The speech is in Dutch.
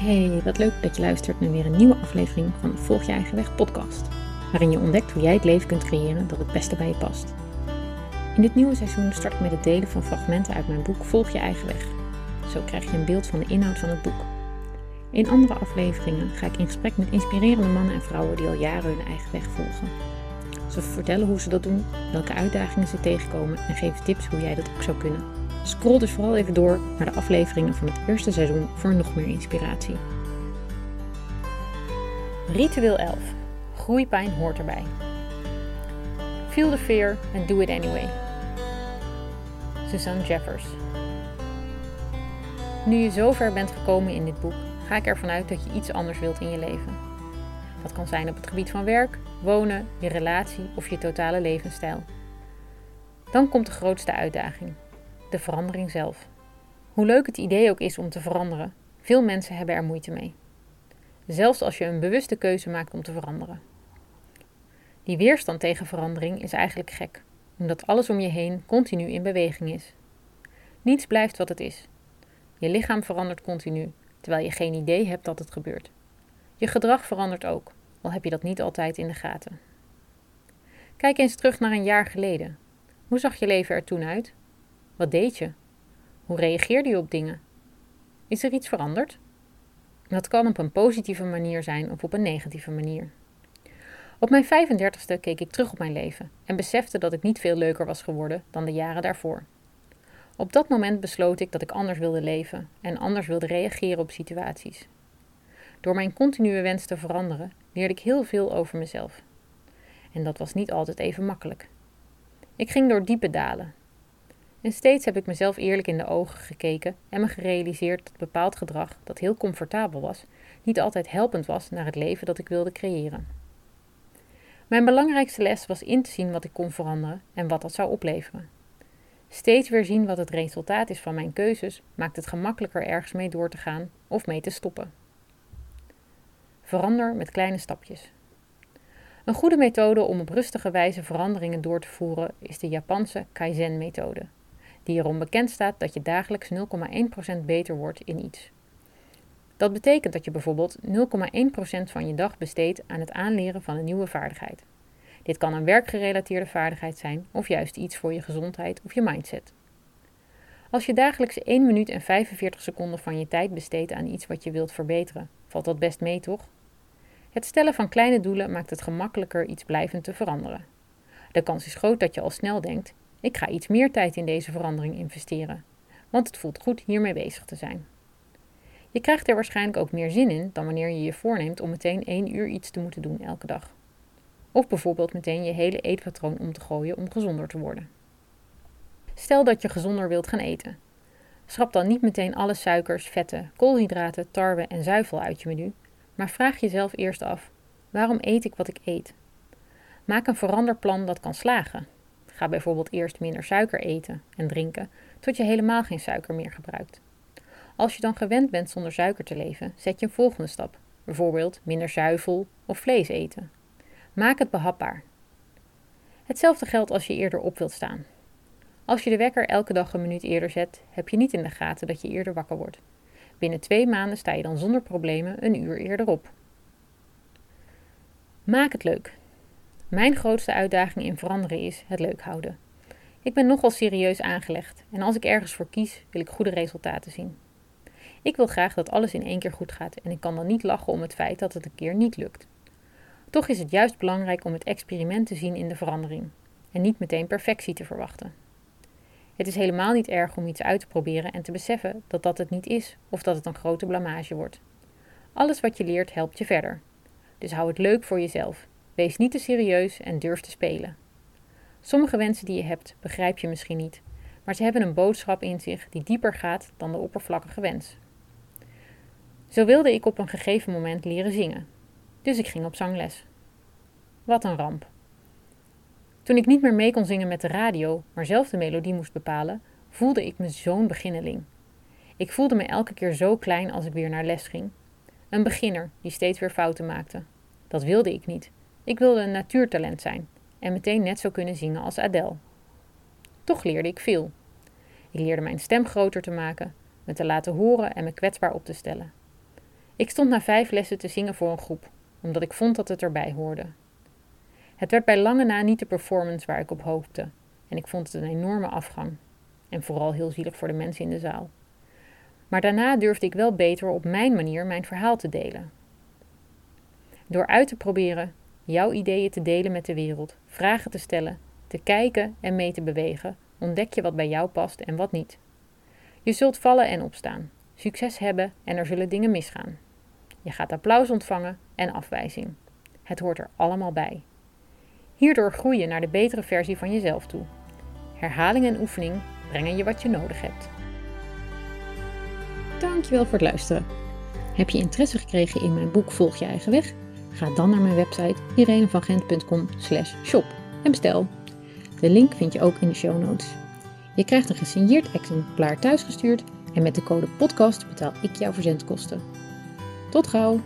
Hey, wat leuk dat je luistert naar weer een nieuwe aflevering van de Volg je eigen weg podcast, waarin je ontdekt hoe jij het leven kunt creëren dat het beste bij je past. In dit nieuwe seizoen start ik met het delen van fragmenten uit mijn boek Volg je eigen weg. Zo krijg je een beeld van de inhoud van het boek. In andere afleveringen ga ik in gesprek met inspirerende mannen en vrouwen die al jaren hun eigen weg volgen. Ze vertellen hoe ze dat doen, welke uitdagingen ze tegenkomen en geven tips hoe jij dat ook zou kunnen. Scroll dus vooral even door naar de afleveringen van het eerste seizoen voor nog meer inspiratie. Ritueel 11. Groeipijn hoort erbij. Feel the fear and do it anyway. Suzanne Jeffers. Nu je zover bent gekomen in dit boek, ga ik ervan uit dat je iets anders wilt in je leven. Dat kan zijn op het gebied van werk, wonen, je relatie of je totale levensstijl. Dan komt de grootste uitdaging: de verandering zelf. Hoe leuk het idee ook is om te veranderen, veel mensen hebben er moeite mee. Zelfs als je een bewuste keuze maakt om te veranderen. Die weerstand tegen verandering is eigenlijk gek, omdat alles om je heen continu in beweging is. Niets blijft wat het is. Je lichaam verandert continu, terwijl je geen idee hebt dat het gebeurt. Je gedrag verandert ook, al heb je dat niet altijd in de gaten. Kijk eens terug naar een jaar geleden. Hoe zag je leven er toen uit? Wat deed je? Hoe reageerde je op dingen? Is er iets veranderd? Dat kan op een positieve manier zijn of op een negatieve manier. Op mijn 35ste keek ik terug op mijn leven en besefte dat ik niet veel leuker was geworden dan de jaren daarvoor. Op dat moment besloot ik dat ik anders wilde leven en anders wilde reageren op situaties. Door mijn continue wens te veranderen leerde ik heel veel over mezelf. En dat was niet altijd even makkelijk. Ik ging door diepe dalen. En steeds heb ik mezelf eerlijk in de ogen gekeken en me gerealiseerd dat bepaald gedrag, dat heel comfortabel was, niet altijd helpend was naar het leven dat ik wilde creëren. Mijn belangrijkste les was in te zien wat ik kon veranderen en wat dat zou opleveren. Steeds weer zien wat het resultaat is van mijn keuzes maakt het gemakkelijker ergens mee door te gaan of mee te stoppen. Verander met kleine stapjes. Een goede methode om op rustige wijze veranderingen door te voeren is de Japanse Kaizen-methode, die erom bekend staat dat je dagelijks 0,1% beter wordt in iets. Dat betekent dat je bijvoorbeeld 0,1% van je dag besteedt aan het aanleren van een nieuwe vaardigheid. Dit kan een werkgerelateerde vaardigheid zijn of juist iets voor je gezondheid of je mindset. Als je dagelijks 1 minuut en 45 seconden van je tijd besteedt aan iets wat je wilt verbeteren, valt dat best mee toch? Het stellen van kleine doelen maakt het gemakkelijker iets blijvend te veranderen. De kans is groot dat je al snel denkt: ik ga iets meer tijd in deze verandering investeren, want het voelt goed hiermee bezig te zijn. Je krijgt er waarschijnlijk ook meer zin in dan wanneer je je voorneemt om meteen één uur iets te moeten doen elke dag. Of bijvoorbeeld meteen je hele eetpatroon om te gooien om gezonder te worden. Stel dat je gezonder wilt gaan eten. Schrap dan niet meteen alle suikers, vetten, koolhydraten, tarwe en zuivel uit je menu, maar vraag jezelf eerst af: waarom eet ik wat ik eet? Maak een veranderplan dat kan slagen. Ga bijvoorbeeld eerst minder suiker eten en drinken, tot je helemaal geen suiker meer gebruikt. Als je dan gewend bent zonder suiker te leven, zet je een volgende stap, bijvoorbeeld minder zuivel of vlees eten. Maak het behapbaar. Hetzelfde geldt als je eerder op wilt staan. Als je de wekker elke dag een minuut eerder zet, heb je niet in de gaten dat je eerder wakker wordt. Binnen twee maanden sta je dan zonder problemen een uur eerder op. Maak het leuk. Mijn grootste uitdaging in veranderen is het leuk houden. Ik ben nogal serieus aangelegd en als ik ergens voor kies, wil ik goede resultaten zien. Ik wil graag dat alles in één keer goed gaat en ik kan dan niet lachen om het feit dat het een keer niet lukt. Toch is het juist belangrijk om het experiment te zien in de verandering en niet meteen perfectie te verwachten. Het is helemaal niet erg om iets uit te proberen en te beseffen dat dat het niet is of dat het een grote blamage wordt. Alles wat je leert helpt je verder. Dus hou het leuk voor jezelf. Wees niet te serieus en durf te spelen. Sommige wensen die je hebt begrijp je misschien niet, maar ze hebben een boodschap in zich die dieper gaat dan de oppervlakkige wens. Zo wilde ik op een gegeven moment leren zingen, dus ik ging op zangles. Wat een ramp. Toen ik niet meer mee kon zingen met de radio, maar zelf de melodie moest bepalen, voelde ik me zo'n beginneling. Ik voelde me elke keer zo klein als ik weer naar les ging. Een beginner die steeds weer fouten maakte. Dat wilde ik niet. Ik wilde een natuurtalent zijn en meteen net zo kunnen zingen als Adele. Toch leerde ik veel. Ik leerde mijn stem groter te maken, me te laten horen en me kwetsbaar op te stellen. Ik stond na vijf lessen te zingen voor een groep, omdat ik vond dat het erbij hoorde. Het werd bij lange na niet de performance waar ik op hoopte, en ik vond het een enorme afgang. En vooral heel zielig voor de mensen in de zaal. Maar daarna durfde ik wel beter op mijn manier mijn verhaal te delen. Door uit te proberen, jouw ideeën te delen met de wereld, vragen te stellen, te kijken en mee te bewegen, ontdek je wat bij jou past en wat niet. Je zult vallen en opstaan, succes hebben en er zullen dingen misgaan. Je gaat applaus ontvangen en afwijzing. Het hoort er allemaal bij. Hierdoor groei je naar de betere versie van jezelf toe. Herhaling en oefening brengen je wat je nodig hebt. Dankjewel voor het luisteren. Heb je interesse gekregen in mijn boek Volg je eigen weg? Ga dan naar mijn website irenevangent.com shop en bestel. De link vind je ook in de show notes. Je krijgt een gesigneerd exemplaar thuisgestuurd en met de code podcast betaal ik jouw verzendkosten. Tot gauw!